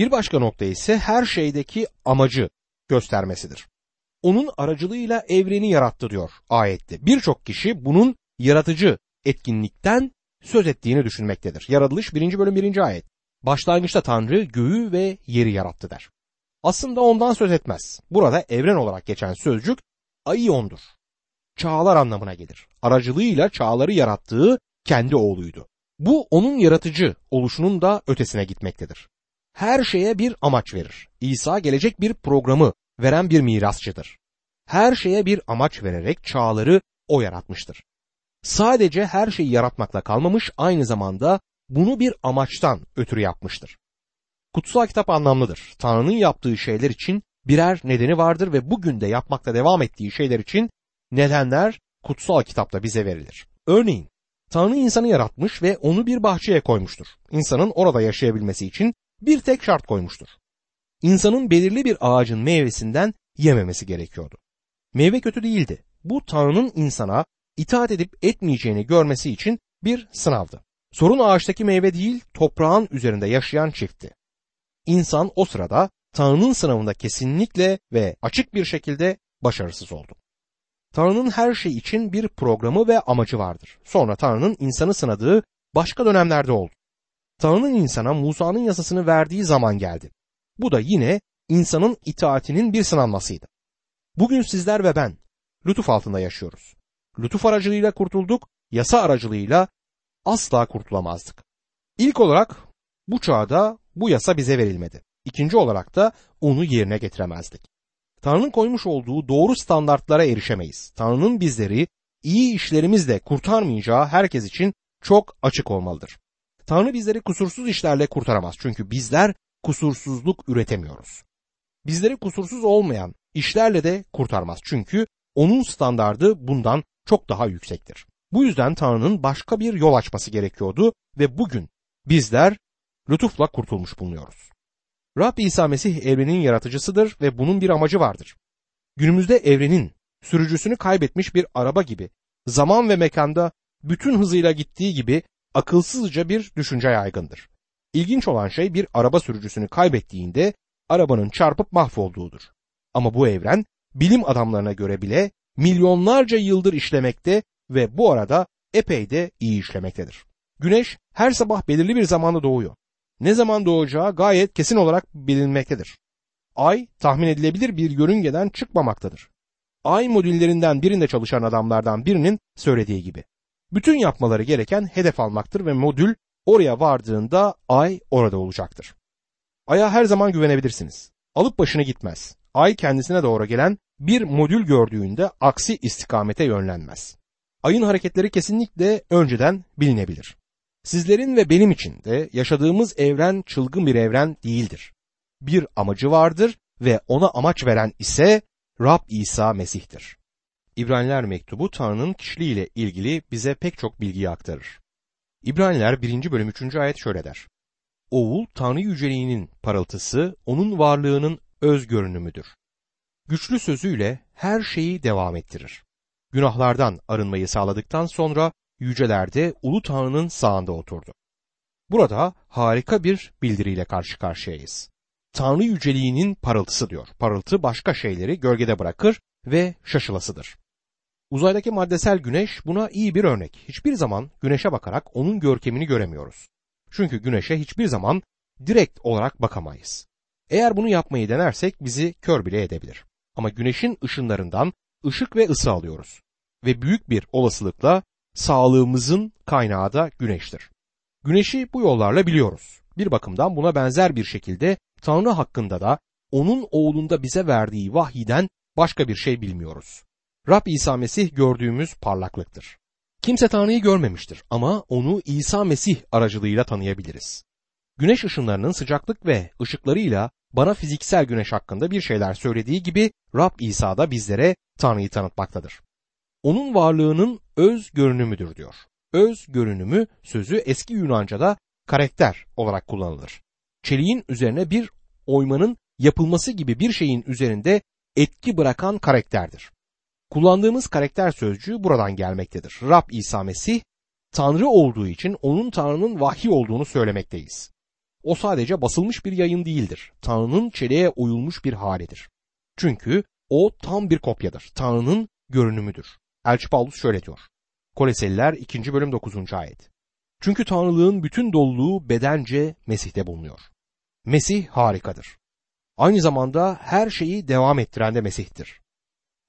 Bir başka nokta ise her şeydeki amacı göstermesidir. Onun aracılığıyla evreni yarattı diyor ayette. Birçok kişi bunun yaratıcı etkinlikten söz ettiğini düşünmektedir. Yaratılış 1. bölüm 1. ayet. Başlangıçta Tanrı göğü ve yeri yarattı der. Aslında ondan söz etmez. Burada evren olarak geçen sözcük ayondur. Çağlar anlamına gelir. Aracılığıyla çağları yarattığı kendi oğluydu. Bu onun yaratıcı oluşunun da ötesine gitmektedir. Her şeye bir amaç verir. İsa gelecek bir programı veren bir mirasçıdır. Her şeye bir amaç vererek çağları o yaratmıştır. Sadece her şeyi yaratmakla kalmamış aynı zamanda bunu bir amaçtan ötürü yapmıştır. Kutsal kitap anlamlıdır. Tanrı'nın yaptığı şeyler için birer nedeni vardır ve bugün de yapmakta devam ettiği şeyler için nedenler kutsal kitapta bize verilir. Örneğin Tanrı insanı yaratmış ve onu bir bahçeye koymuştur. İnsanın orada yaşayabilmesi için bir tek şart koymuştur. İnsanın belirli bir ağacın meyvesinden yememesi gerekiyordu. Meyve kötü değildi. Bu Tanrı'nın insana itaat edip etmeyeceğini görmesi için bir sınavdı. Sorun ağaçtaki meyve değil, toprağın üzerinde yaşayan çiftti. İnsan o sırada Tanrı'nın sınavında kesinlikle ve açık bir şekilde başarısız oldu. Tanrı'nın her şey için bir programı ve amacı vardır. Sonra Tanrı'nın insanı sınadığı başka dönemlerde oldu. Tanrı'nın insana Musa'nın yasasını verdiği zaman geldi. Bu da yine insanın itaatinin bir sınanmasıydı. Bugün sizler ve ben lütuf altında yaşıyoruz. Lütuf aracılığıyla kurtulduk, yasa aracılığıyla asla kurtulamazdık. İlk olarak bu çağda bu yasa bize verilmedi. İkinci olarak da onu yerine getiremezdik. Tanrı'nın koymuş olduğu doğru standartlara erişemeyiz. Tanrı'nın bizleri iyi işlerimizle kurtarmayacağı herkes için çok açık olmalıdır. Tanrı bizleri kusursuz işlerle kurtaramaz çünkü bizler kusursuzluk üretemiyoruz. Bizleri kusursuz olmayan işlerle de kurtarmaz çünkü onun standardı bundan çok daha yüksektir. Bu yüzden Tanrı'nın başka bir yol açması gerekiyordu ve bugün bizler lütufla kurtulmuş bulunuyoruz. Rab İsa Mesih evrenin yaratıcısıdır ve bunun bir amacı vardır. Günümüzde evrenin sürücüsünü kaybetmiş bir araba gibi zaman ve mekanda bütün hızıyla gittiği gibi akılsızca bir düşünce yaygındır. İlginç olan şey bir araba sürücüsünü kaybettiğinde arabanın çarpıp mahvolduğudur. Ama bu evren bilim adamlarına göre bile milyonlarca yıldır işlemekte ve bu arada epey de iyi işlemektedir. Güneş her sabah belirli bir zamanda doğuyor. Ne zaman doğacağı gayet kesin olarak bilinmektedir. Ay tahmin edilebilir bir yörüngeden çıkmamaktadır. Ay modüllerinden birinde çalışan adamlardan birinin söylediği gibi. Bütün yapmaları gereken hedef almaktır ve modül oraya vardığında ay orada olacaktır. Ay'a her zaman güvenebilirsiniz. Alıp başına gitmez. Ay kendisine doğru gelen bir modül gördüğünde aksi istikamete yönlenmez. Ayın hareketleri kesinlikle önceden bilinebilir. Sizlerin ve benim için de yaşadığımız evren çılgın bir evren değildir. Bir amacı vardır ve ona amaç veren ise Rab İsa Mesih'tir. İbraniler mektubu Tanrı'nın kişiliğiyle ilgili bize pek çok bilgiyi aktarır. İbraniler 1. bölüm 3. ayet şöyle der. Oğul Tanrı yüceliğinin parıltısı, onun varlığının öz görünümüdür. Güçlü sözüyle her şeyi devam ettirir. Günahlardan arınmayı sağladıktan sonra yücelerde Ulu Tanrı'nın sağında oturdu. Burada harika bir bildiriyle karşı karşıyayız. Tanrı yüceliğinin parıltısı diyor. Parıltı başka şeyleri gölgede bırakır ve şaşılasıdır. Uzaydaki maddesel güneş buna iyi bir örnek. Hiçbir zaman güneşe bakarak onun görkemini göremiyoruz. Çünkü güneşe hiçbir zaman direkt olarak bakamayız. Eğer bunu yapmayı denersek bizi kör bile edebilir. Ama güneşin ışınlarından ışık ve ısı alıyoruz. Ve büyük bir olasılıkla sağlığımızın kaynağı da güneştir. Güneşi bu yollarla biliyoruz. Bir bakımdan buna benzer bir şekilde Tanrı hakkında da onun oğlunda bize verdiği vahiden başka bir şey bilmiyoruz. Rab İsa Mesih gördüğümüz parlaklıktır. Kimse Tanrı'yı görmemiştir ama onu İsa Mesih aracılığıyla tanıyabiliriz. Güneş ışınlarının sıcaklık ve ışıklarıyla bana fiziksel güneş hakkında bir şeyler söylediği gibi Rab İsa da bizlere Tanrı'yı tanıtmaktadır. Onun varlığının öz görünümüdür diyor. Öz görünümü sözü eski Yunanca'da karakter olarak kullanılır. Çeliğin üzerine bir oymanın yapılması gibi bir şeyin üzerinde etki bırakan karakterdir. Kullandığımız karakter sözcüğü buradan gelmektedir. Rab İsa Mesih Tanrı olduğu için onun Tanrı'nın vahyi olduğunu söylemekteyiz. O sadece basılmış bir yayın değildir. Tanrı'nın çeliğe oyulmuş bir halidir. Çünkü o tam bir kopyadır. Tanrı'nın görünümüdür. Elçi Paulus şöyle diyor. Koleseliler 2. bölüm 9. ayet. Çünkü Tanrılığın bütün doluluğu bedence Mesih'te bulunuyor. Mesih harikadır. Aynı zamanda her şeyi devam ettiren de Mesih'tir.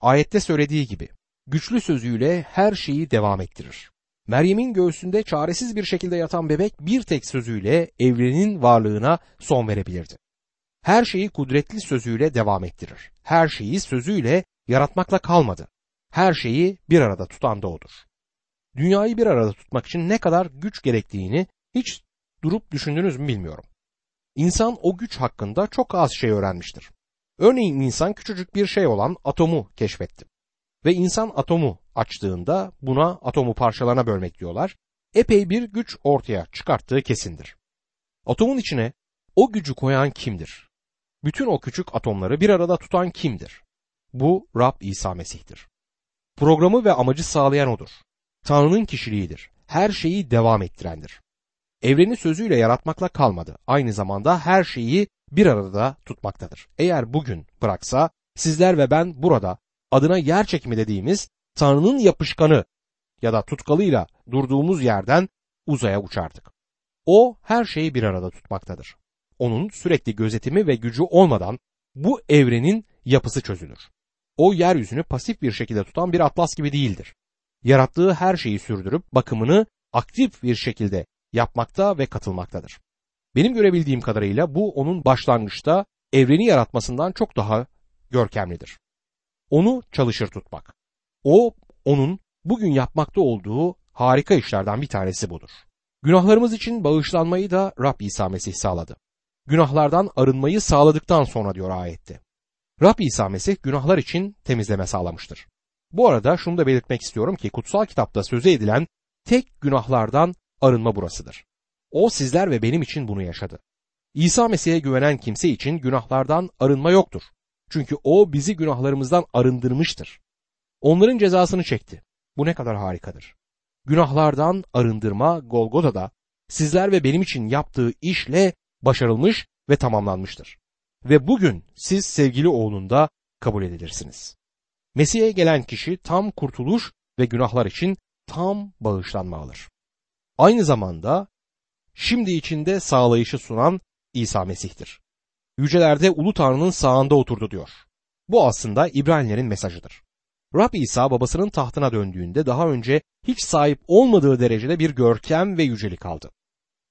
Ayette söylediği gibi güçlü sözüyle her şeyi devam ettirir. Meryem'in göğsünde çaresiz bir şekilde yatan bebek bir tek sözüyle evrenin varlığına son verebilirdi. Her şeyi kudretli sözüyle devam ettirir. Her şeyi sözüyle yaratmakla kalmadı. Her şeyi bir arada tutan da odur. Dünyayı bir arada tutmak için ne kadar güç gerektiğini hiç durup düşündünüz mü bilmiyorum. İnsan o güç hakkında çok az şey öğrenmiştir. Örneğin insan küçücük bir şey olan atomu keşfetti. Ve insan atomu açtığında buna atomu parçalarına bölmek diyorlar. Epey bir güç ortaya çıkarttığı kesindir. Atomun içine o gücü koyan kimdir? Bütün o küçük atomları bir arada tutan kimdir? Bu Rab İsa Mesih'tir. Programı ve amacı sağlayan odur. Tanrı'nın kişiliğidir. Her şeyi devam ettirendir. Evreni sözüyle yaratmakla kalmadı. Aynı zamanda her şeyi bir arada tutmaktadır. Eğer bugün bıraksa sizler ve ben burada adına yer çekimi dediğimiz Tanrı'nın yapışkanı ya da tutkalıyla durduğumuz yerden uzaya uçardık. O her şeyi bir arada tutmaktadır. Onun sürekli gözetimi ve gücü olmadan bu evrenin yapısı çözülür. O yeryüzünü pasif bir şekilde tutan bir atlas gibi değildir. Yarattığı her şeyi sürdürüp bakımını aktif bir şekilde yapmakta ve katılmaktadır. Benim görebildiğim kadarıyla bu onun başlangıçta evreni yaratmasından çok daha görkemlidir. Onu çalışır tutmak. O onun bugün yapmakta olduğu harika işlerden bir tanesi budur. Günahlarımız için bağışlanmayı da Rab İsa Mesih sağladı. Günahlardan arınmayı sağladıktan sonra diyor ayette. Rab İsa Mesih günahlar için temizleme sağlamıştır. Bu arada şunu da belirtmek istiyorum ki kutsal kitapta söze edilen tek günahlardan arınma burasıdır. O sizler ve benim için bunu yaşadı. İsa Mesih'e güvenen kimse için günahlardan arınma yoktur. Çünkü o bizi günahlarımızdan arındırmıştır. Onların cezasını çekti. Bu ne kadar harikadır. Günahlardan arındırma Golgota'da sizler ve benim için yaptığı işle başarılmış ve tamamlanmıştır. Ve bugün siz sevgili oğlunda kabul edilirsiniz. Mesih'e gelen kişi tam kurtuluş ve günahlar için tam bağışlanma alır. Aynı zamanda şimdi içinde sağlayışı sunan İsa Mesih'tir. Yücelerde Ulu Tanrı'nın sağında oturdu diyor. Bu aslında İbranilerin mesajıdır. Rab İsa babasının tahtına döndüğünde daha önce hiç sahip olmadığı derecede bir görkem ve yücelik aldı.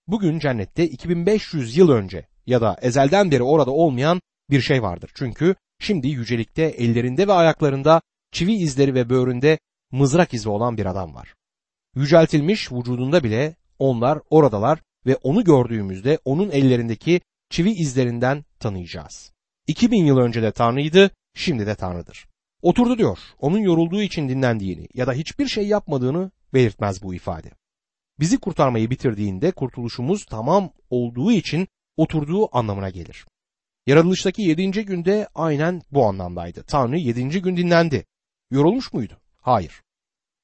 Bugün cennette 2500 yıl önce ya da ezelden beri orada olmayan bir şey vardır. Çünkü şimdi yücelikte ellerinde ve ayaklarında çivi izleri ve böğründe mızrak izi olan bir adam var. Yüceltilmiş vücudunda bile onlar oradalar ve onu gördüğümüzde onun ellerindeki çivi izlerinden tanıyacağız. 2000 yıl önce de Tanrı'ydı, şimdi de Tanrı'dır. Oturdu diyor, onun yorulduğu için dinlendiğini ya da hiçbir şey yapmadığını belirtmez bu ifade. Bizi kurtarmayı bitirdiğinde kurtuluşumuz tamam olduğu için oturduğu anlamına gelir. Yaratılıştaki yedinci günde aynen bu anlamdaydı. Tanrı yedinci gün dinlendi. Yorulmuş muydu? Hayır.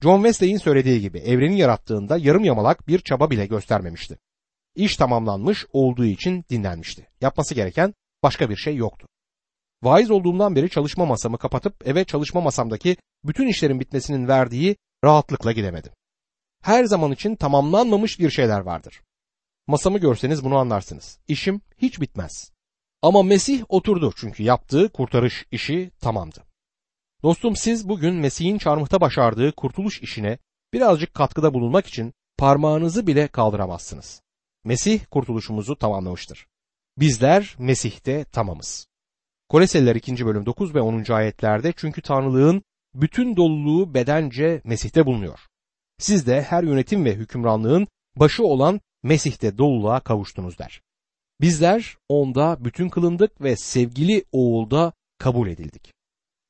John Wesley'in söylediği gibi evreni yarattığında yarım yamalak bir çaba bile göstermemişti. İş tamamlanmış olduğu için dinlenmişti. Yapması gereken başka bir şey yoktu. Vaiz olduğumdan beri çalışma masamı kapatıp eve çalışma masamdaki bütün işlerin bitmesinin verdiği rahatlıkla gidemedim. Her zaman için tamamlanmamış bir şeyler vardır. Masamı görseniz bunu anlarsınız. İşim hiç bitmez. Ama Mesih oturdu çünkü yaptığı kurtarış işi tamamdı. Dostum siz bugün Mesih'in çarmıhta başardığı kurtuluş işine birazcık katkıda bulunmak için parmağınızı bile kaldıramazsınız. Mesih kurtuluşumuzu tamamlamıştır. Bizler Mesih'te tamamız. Koleseliler 2. bölüm 9 ve 10. ayetlerde çünkü Tanrılığın bütün doluluğu bedence Mesih'te bulunuyor. Siz de her yönetim ve hükümranlığın başı olan Mesih'te doluluğa kavuştunuz der. Bizler onda bütün kılındık ve sevgili oğulda kabul edildik.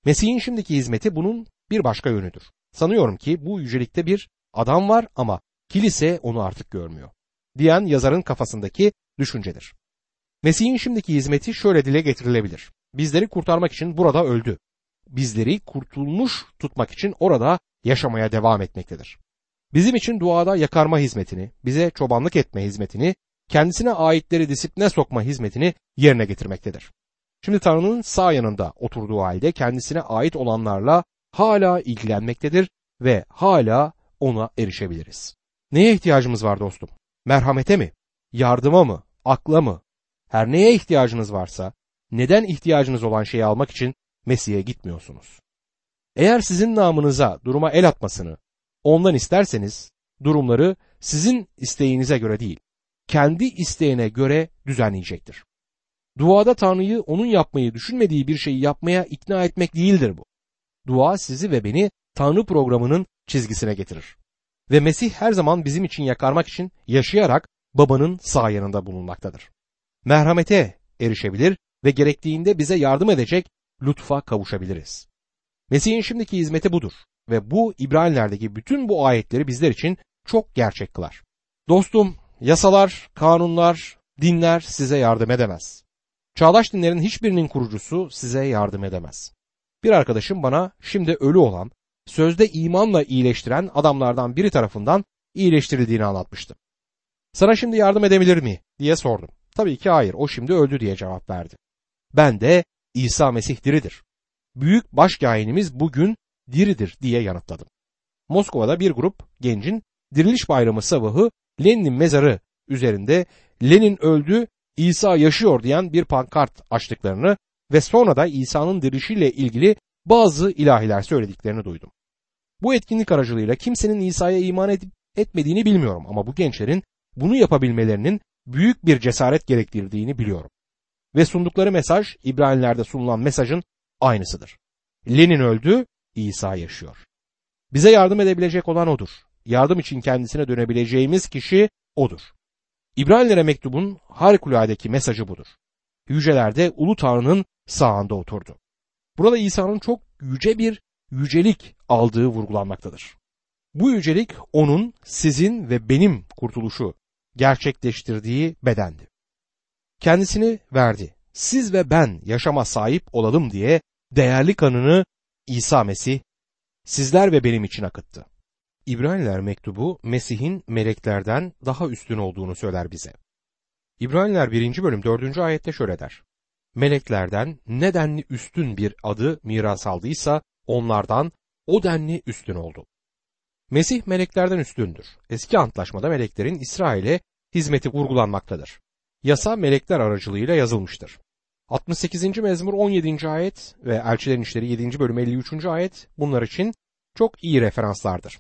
Mesih'in şimdiki hizmeti bunun bir başka yönüdür. Sanıyorum ki bu yücelikte bir adam var ama kilise onu artık görmüyor. Diyen yazarın kafasındaki düşüncedir. Mesih'in şimdiki hizmeti şöyle dile getirilebilir. Bizleri kurtarmak için burada öldü. Bizleri kurtulmuş tutmak için orada yaşamaya devam etmektedir. Bizim için duada yakarma hizmetini, bize çobanlık etme hizmetini, kendisine aitleri disipline sokma hizmetini yerine getirmektedir. Şimdi Tanrı'nın sağ yanında oturduğu halde kendisine ait olanlarla hala ilgilenmektedir ve hala ona erişebiliriz. Neye ihtiyacımız var dostum? Merhamete mi? Yardıma mı? Akla mı? Her neye ihtiyacınız varsa neden ihtiyacınız olan şeyi almak için Mesih'e gitmiyorsunuz? Eğer sizin namınıza duruma el atmasını ondan isterseniz durumları sizin isteğinize göre değil, kendi isteğine göre düzenleyecektir. Duada Tanrı'yı onun yapmayı düşünmediği bir şeyi yapmaya ikna etmek değildir bu. Dua sizi ve beni Tanrı programının çizgisine getirir. Ve Mesih her zaman bizim için yakarmak için yaşayarak babanın sağ yanında bulunmaktadır. Merhamete erişebilir ve gerektiğinde bize yardım edecek lütfa kavuşabiliriz. Mesih'in şimdiki hizmeti budur ve bu İbraniler'deki bütün bu ayetleri bizler için çok gerçek kılar. Dostum, yasalar, kanunlar, dinler size yardım edemez. Çağdaş dinlerin hiçbirinin kurucusu size yardım edemez. Bir arkadaşım bana şimdi ölü olan, sözde imanla iyileştiren adamlardan biri tarafından iyileştirildiğini anlatmıştı. Sana şimdi yardım edebilir mi diye sordum. Tabii ki hayır, o şimdi öldü diye cevap verdi. Ben de İsa Mesih diridir. Büyük başkâhinimiz bugün diridir diye yanıtladım. Moskova'da bir grup gencin diriliş bayramı sabahı Lenin'in mezarı üzerinde Lenin öldü, İsa yaşıyor diyen bir pankart açtıklarını ve sonra da İsa'nın dirilişiyle ilgili bazı ilahiler söylediklerini duydum. Bu etkinlik aracılığıyla kimsenin İsa'ya iman edip etmediğini bilmiyorum ama bu gençlerin bunu yapabilmelerinin büyük bir cesaret gerektirdiğini biliyorum. Ve sundukları mesaj İbraniler'de sunulan mesajın aynısıdır. Lenin öldü, İsa yaşıyor. Bize yardım edebilecek olan odur. Yardım için kendisine dönebileceğimiz kişi odur. İbranilere mektubun harikuladeki mesajı budur. Yücelerde Ulu Tanrı'nın sağında oturdu. Burada İsa'nın çok yüce bir yücelik aldığı vurgulanmaktadır. Bu yücelik onun, sizin ve benim kurtuluşu gerçekleştirdiği bedendi. Kendisini verdi. Siz ve ben yaşama sahip olalım diye değerli kanını İsa Mesih sizler ve benim için akıttı. İbraniler mektubu Mesih'in meleklerden daha üstün olduğunu söyler bize. İbraniler 1. bölüm 4. ayette şöyle der. Meleklerden ne denli üstün bir adı miras aldıysa onlardan o denli üstün oldu. Mesih meleklerden üstündür. Eski antlaşmada meleklerin İsrail'e hizmeti vurgulanmaktadır. Yasa melekler aracılığıyla yazılmıştır. 68. mezmur 17. ayet ve Elçilerin İşleri 7. bölüm 53. ayet bunlar için çok iyi referanslardır.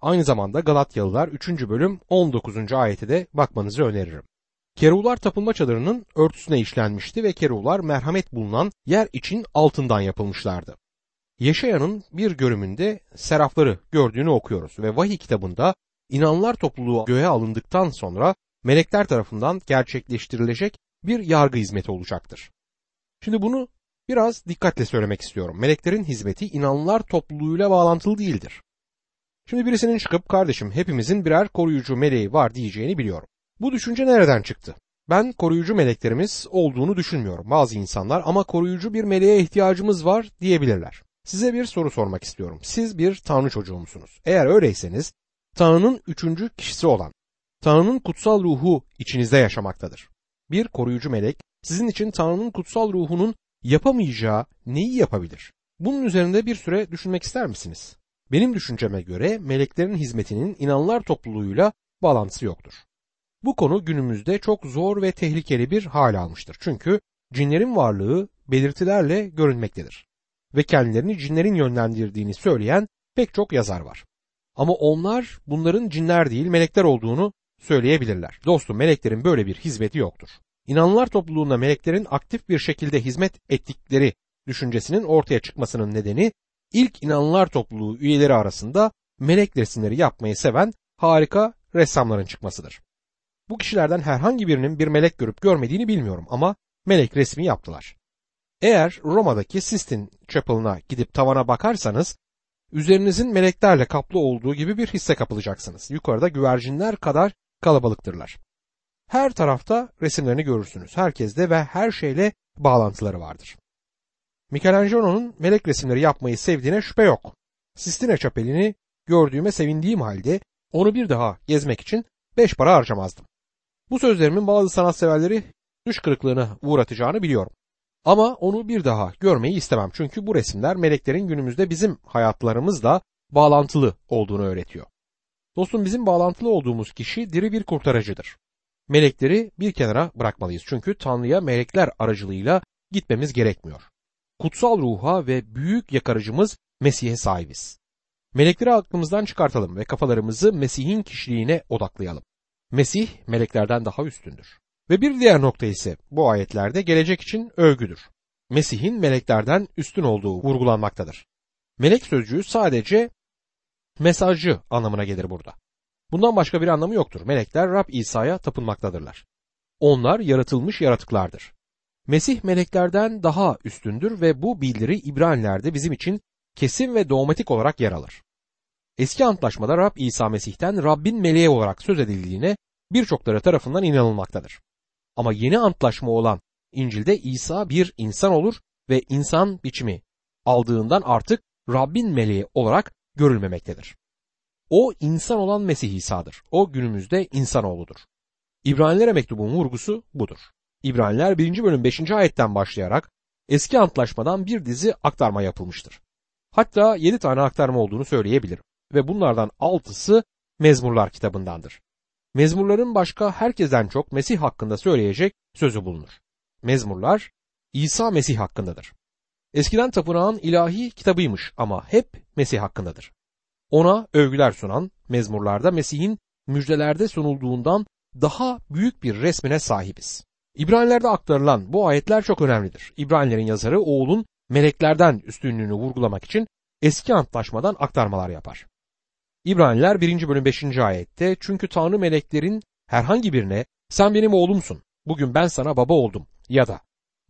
Aynı zamanda Galatyalılar 3. bölüm 19. ayete de bakmanızı öneririm. Kerular tapınma çadırının örtüsüne işlenmişti ve kerular merhamet bulunan yer için altından yapılmışlardı. Yeşaya'nın bir görümünde serafları gördüğünü okuyoruz ve vahiy kitabında inanlar topluluğu göğe alındıktan sonra melekler tarafından gerçekleştirilecek bir yargı hizmeti olacaktır. Şimdi bunu biraz dikkatle söylemek istiyorum. Meleklerin hizmeti inanlar topluluğuyla bağlantılı değildir. Şimdi birisinin çıkıp kardeşim hepimizin birer koruyucu meleği var diyeceğini biliyorum. Bu düşünce nereden çıktı? Ben koruyucu meleklerimiz olduğunu düşünmüyorum bazı insanlar ama koruyucu bir meleğe ihtiyacımız var diyebilirler. Size bir soru sormak istiyorum. Siz bir Tanrı çocuğu musunuz? Eğer öyleyseniz Tanrı'nın üçüncü kişisi olan Tanrı'nın kutsal ruhu içinizde yaşamaktadır. Bir koruyucu melek sizin için Tanrı'nın kutsal ruhunun yapamayacağı neyi yapabilir? Bunun üzerinde bir süre düşünmek ister misiniz? Benim düşünceme göre meleklerin hizmetinin inanlar topluluğuyla bağlantısı yoktur. Bu konu günümüzde çok zor ve tehlikeli bir hal almıştır. Çünkü cinlerin varlığı belirtilerle görünmektedir. Ve kendilerini cinlerin yönlendirdiğini söyleyen pek çok yazar var. Ama onlar bunların cinler değil melekler olduğunu söyleyebilirler. Dostum meleklerin böyle bir hizmeti yoktur. İnanlar topluluğunda meleklerin aktif bir şekilde hizmet ettikleri düşüncesinin ortaya çıkmasının nedeni ilk inanlar topluluğu üyeleri arasında melek resimleri yapmayı seven harika ressamların çıkmasıdır. Bu kişilerden herhangi birinin bir melek görüp görmediğini bilmiyorum ama melek resmi yaptılar. Eğer Roma'daki Sistine Chapel'ına gidip tavana bakarsanız üzerinizin meleklerle kaplı olduğu gibi bir hisse kapılacaksınız. Yukarıda güvercinler kadar kalabalıktırlar. Her tarafta resimlerini görürsünüz. Herkeste ve her şeyle bağlantıları vardır. Michelangelo'nun melek resimleri yapmayı sevdiğine şüphe yok. Sistine Çapeli'ni gördüğüme sevindiğim halde onu bir daha gezmek için beş para harcamazdım. Bu sözlerimin bazı sanatseverleri düş kırıklığına uğratacağını biliyorum. Ama onu bir daha görmeyi istemem çünkü bu resimler meleklerin günümüzde bizim hayatlarımızla bağlantılı olduğunu öğretiyor. Dostum bizim bağlantılı olduğumuz kişi diri bir kurtarıcıdır. Melekleri bir kenara bırakmalıyız çünkü Tanrı'ya melekler aracılığıyla gitmemiz gerekmiyor. Kutsal ruha ve büyük yakarıcımız Mesih'e sahibiz. Melekleri aklımızdan çıkartalım ve kafalarımızı Mesih'in kişiliğine odaklayalım. Mesih meleklerden daha üstündür. Ve bir diğer nokta ise bu ayetlerde gelecek için övgüdür. Mesih'in meleklerden üstün olduğu vurgulanmaktadır. Melek sözcüğü sadece mesajcı anlamına gelir burada. Bundan başka bir anlamı yoktur. Melekler Rab İsa'ya tapınmaktadırlar. Onlar yaratılmış yaratıklardır. Mesih meleklerden daha üstündür ve bu bildiri İbraniler'de bizim için kesin ve dogmatik olarak yer alır. Eski antlaşmada Rab İsa Mesih'ten Rabbin meleği olarak söz edildiğine birçokları tarafından inanılmaktadır. Ama yeni antlaşma olan İncil'de İsa bir insan olur ve insan biçimi aldığından artık Rabbin meleği olarak görülmemektedir. O insan olan Mesih İsa'dır. O günümüzde insanoğludur. İbranilere mektubun vurgusu budur. İbraniler 1. bölüm 5. ayetten başlayarak eski antlaşmadan bir dizi aktarma yapılmıştır. Hatta 7 tane aktarma olduğunu söyleyebilirim ve bunlardan 6'sı Mezmurlar kitabındandır. Mezmurların başka herkesten çok Mesih hakkında söyleyecek sözü bulunur. Mezmurlar İsa Mesih hakkındadır. Eskiden tapınağın ilahi kitabıymış ama hep Mesih hakkındadır. Ona övgüler sunan mezmurlarda Mesih'in müjdelerde sunulduğundan daha büyük bir resmine sahibiz. İbraniler'de aktarılan bu ayetler çok önemlidir. İbranilerin yazarı oğulun meleklerden üstünlüğünü vurgulamak için eski antlaşmadan aktarmalar yapar. İbraniler 1. bölüm 5. ayette çünkü Tanrı meleklerin herhangi birine sen benim oğlumsun bugün ben sana baba oldum ya da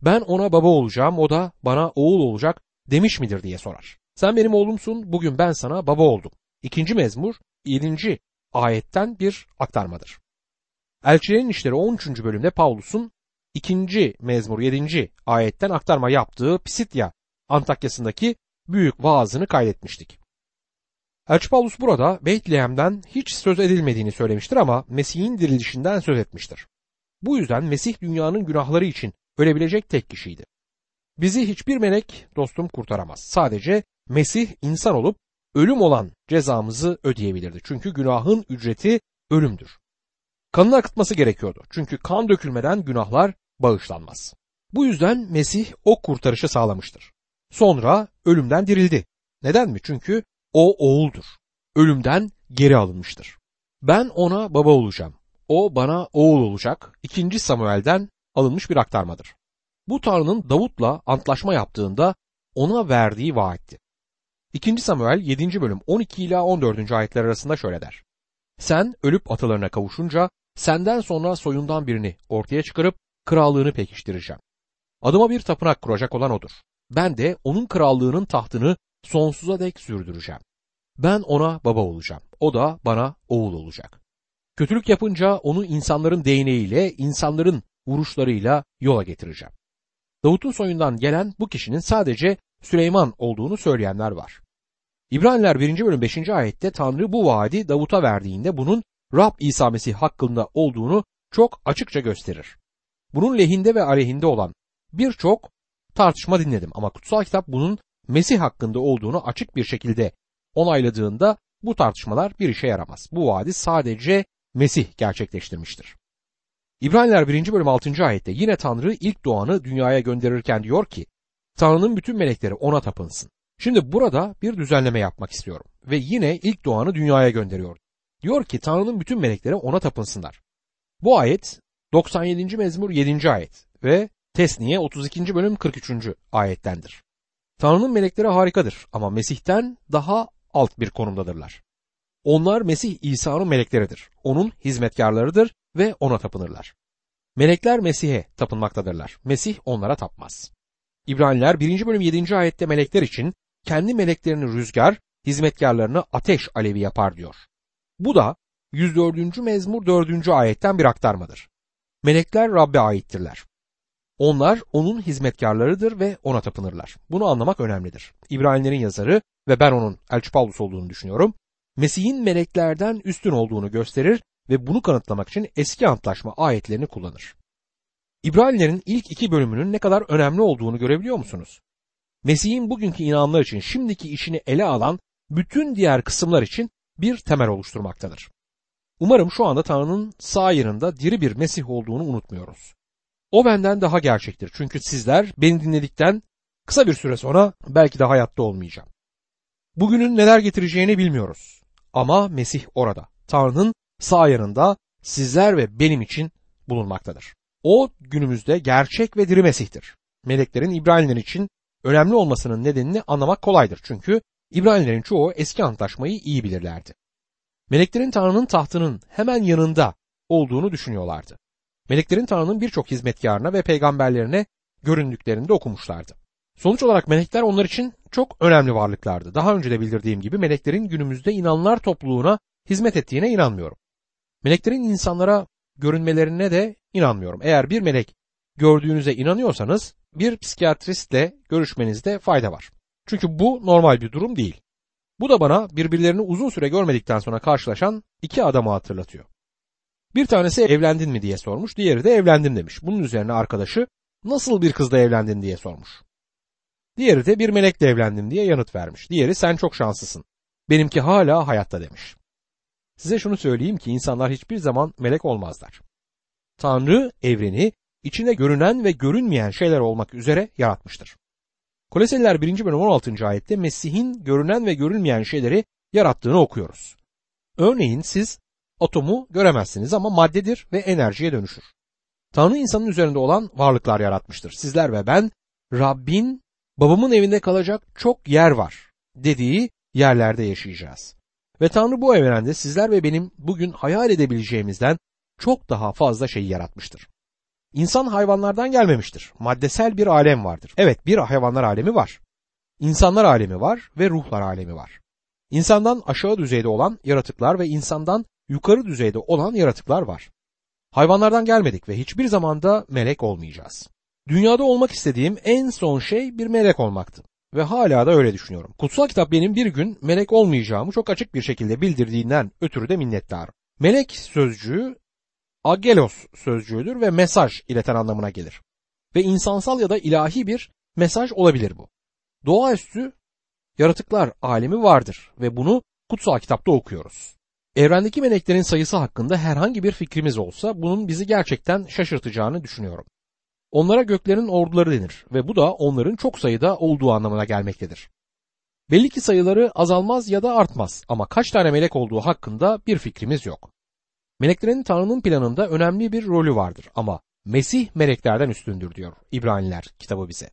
ben ona baba olacağım o da bana oğul olacak demiş midir diye sorar. Sen benim oğlumsun bugün ben sana baba oldum. İkinci mezmur 7. ayetten bir aktarmadır. Elçilerin işleri 13. bölümde Pavlus'un 2. mezmur 7. ayetten aktarma yaptığı Pisitya Antakya'sındaki büyük vaazını kaydetmiştik. Elçi burada Beytlehem'den hiç söz edilmediğini söylemiştir ama Mesih'in dirilişinden söz etmiştir. Bu yüzden Mesih dünyanın günahları için ölebilecek tek kişiydi. Bizi hiçbir melek dostum kurtaramaz. Sadece Mesih insan olup ölüm olan cezamızı ödeyebilirdi. Çünkü günahın ücreti ölümdür. Kanın akıtması gerekiyordu. Çünkü kan dökülmeden günahlar bağışlanmaz. Bu yüzden Mesih o kurtarışı sağlamıştır. Sonra ölümden dirildi. Neden mi? Çünkü o oğuldur. Ölümden geri alınmıştır. Ben ona baba olacağım. O bana oğul olacak. 2. Samuel'den alınmış bir aktarmadır. Bu Tanrı'nın Davut'la antlaşma yaptığında ona verdiği vaatti. 2. Samuel 7. bölüm 12 ila 14. ayetler arasında şöyle der. Sen ölüp atalarına kavuşunca senden sonra soyundan birini ortaya çıkarıp krallığını pekiştireceğim. Adıma bir tapınak kuracak olan odur. Ben de onun krallığının tahtını sonsuza dek sürdüreceğim. Ben ona baba olacağım. O da bana oğul olacak. Kötülük yapınca onu insanların değneğiyle, insanların vuruşlarıyla yola getireceğim. Davut'un soyundan gelen bu kişinin sadece Süleyman olduğunu söyleyenler var. İbraniler 1. bölüm 5. ayette Tanrı bu vaadi Davut'a verdiğinde bunun Rab İsa Mesih hakkında olduğunu çok açıkça gösterir. Bunun lehinde ve aleyhinde olan birçok tartışma dinledim ama kutsal kitap bunun Mesih hakkında olduğunu açık bir şekilde onayladığında bu tartışmalar bir işe yaramaz. Bu vaadi sadece Mesih gerçekleştirmiştir. İbraniler 1. bölüm 6. ayette yine Tanrı ilk doğanı dünyaya gönderirken diyor ki Tanrı'nın bütün melekleri ona tapınsın. Şimdi burada bir düzenleme yapmak istiyorum ve yine ilk doğanı dünyaya gönderiyor. Diyor ki Tanrı'nın bütün melekleri ona tapınsınlar. Bu ayet 97. mezmur 7. ayet ve Tesniye 32. bölüm 43. ayettendir. Tanrı'nın melekleri harikadır ama Mesih'ten daha alt bir konumdadırlar. Onlar Mesih İsa'nın melekleridir. Onun hizmetkarlarıdır ve ona tapınırlar. Melekler Mesih'e tapınmaktadırlar. Mesih onlara tapmaz. İbraniler 1. bölüm 7. ayette melekler için kendi meleklerini rüzgar, hizmetkarlarını ateş alevi yapar diyor. Bu da 104. mezmur 4. ayetten bir aktarmadır. Melekler Rabbe aittirler. Onlar onun hizmetkarlarıdır ve ona tapınırlar. Bunu anlamak önemlidir. İbranilerin yazarı ve ben onun Elçi Paulus olduğunu düşünüyorum. Mesih'in meleklerden üstün olduğunu gösterir ve bunu kanıtlamak için eski antlaşma ayetlerini kullanır. İbranilerin ilk iki bölümünün ne kadar önemli olduğunu görebiliyor musunuz? Mesih'in bugünkü inananlar için şimdiki işini ele alan bütün diğer kısımlar için bir temel oluşturmaktadır. Umarım şu anda Tanrı'nın sağ yanında diri bir Mesih olduğunu unutmuyoruz. O benden daha gerçektir çünkü sizler beni dinledikten kısa bir süre sonra belki de hayatta olmayacağım. Bugünün neler getireceğini bilmiyoruz. Ama Mesih orada. Tanrı'nın sağ yanında sizler ve benim için bulunmaktadır. O günümüzde gerçek ve diri Mesih'tir. Meleklerin İbraniler için önemli olmasının nedenini anlamak kolaydır. Çünkü İbranilerin çoğu eski antlaşmayı iyi bilirlerdi. Meleklerin Tanrı'nın tahtının hemen yanında olduğunu düşünüyorlardı. Meleklerin Tanrı'nın birçok hizmetkarına ve peygamberlerine göründüklerini de okumuşlardı. Sonuç olarak melekler onlar için çok önemli varlıklardı. Daha önce de bildirdiğim gibi meleklerin günümüzde inanlar topluluğuna hizmet ettiğine inanmıyorum. Meleklerin insanlara görünmelerine de inanmıyorum. Eğer bir melek gördüğünüze inanıyorsanız bir psikiyatristle görüşmenizde fayda var. Çünkü bu normal bir durum değil. Bu da bana birbirlerini uzun süre görmedikten sonra karşılaşan iki adamı hatırlatıyor. Bir tanesi evlendin mi diye sormuş, diğeri de evlendim demiş. Bunun üzerine arkadaşı nasıl bir kızla evlendin diye sormuş. Diğeri de bir melekle evlendim diye yanıt vermiş. Diğeri sen çok şanslısın. Benimki hala hayatta demiş. Size şunu söyleyeyim ki insanlar hiçbir zaman melek olmazlar. Tanrı evreni içinde görünen ve görünmeyen şeyler olmak üzere yaratmıştır. Koleseliler 1. bölüm 16. ayette Mesih'in görünen ve görünmeyen şeyleri yarattığını okuyoruz. Örneğin siz atomu göremezsiniz ama maddedir ve enerjiye dönüşür. Tanrı insanın üzerinde olan varlıklar yaratmıştır. Sizler ve ben Rabbin babamın evinde kalacak çok yer var dediği yerlerde yaşayacağız. Ve Tanrı bu evrende sizler ve benim bugün hayal edebileceğimizden çok daha fazla şeyi yaratmıştır. İnsan hayvanlardan gelmemiştir. Maddesel bir alem vardır. Evet bir hayvanlar alemi var. İnsanlar alemi var ve ruhlar alemi var. İnsandan aşağı düzeyde olan yaratıklar ve insandan yukarı düzeyde olan yaratıklar var. Hayvanlardan gelmedik ve hiçbir zamanda melek olmayacağız. Dünyada olmak istediğim en son şey bir melek olmaktı. Ve hala da öyle düşünüyorum. Kutsal kitap benim bir gün melek olmayacağımı çok açık bir şekilde bildirdiğinden ötürü de minnettarım. Melek sözcüğü agelos sözcüğüdür ve mesaj ileten anlamına gelir. Ve insansal ya da ilahi bir mesaj olabilir bu. Doğaüstü yaratıklar alemi vardır ve bunu kutsal kitapta okuyoruz. Evrendeki meleklerin sayısı hakkında herhangi bir fikrimiz olsa bunun bizi gerçekten şaşırtacağını düşünüyorum. Onlara göklerin orduları denir ve bu da onların çok sayıda olduğu anlamına gelmektedir. Belli ki sayıları azalmaz ya da artmaz ama kaç tane melek olduğu hakkında bir fikrimiz yok. Meleklerin Tanrı'nın planında önemli bir rolü vardır ama Mesih meleklerden üstündür diyor İbraniler kitabı bize.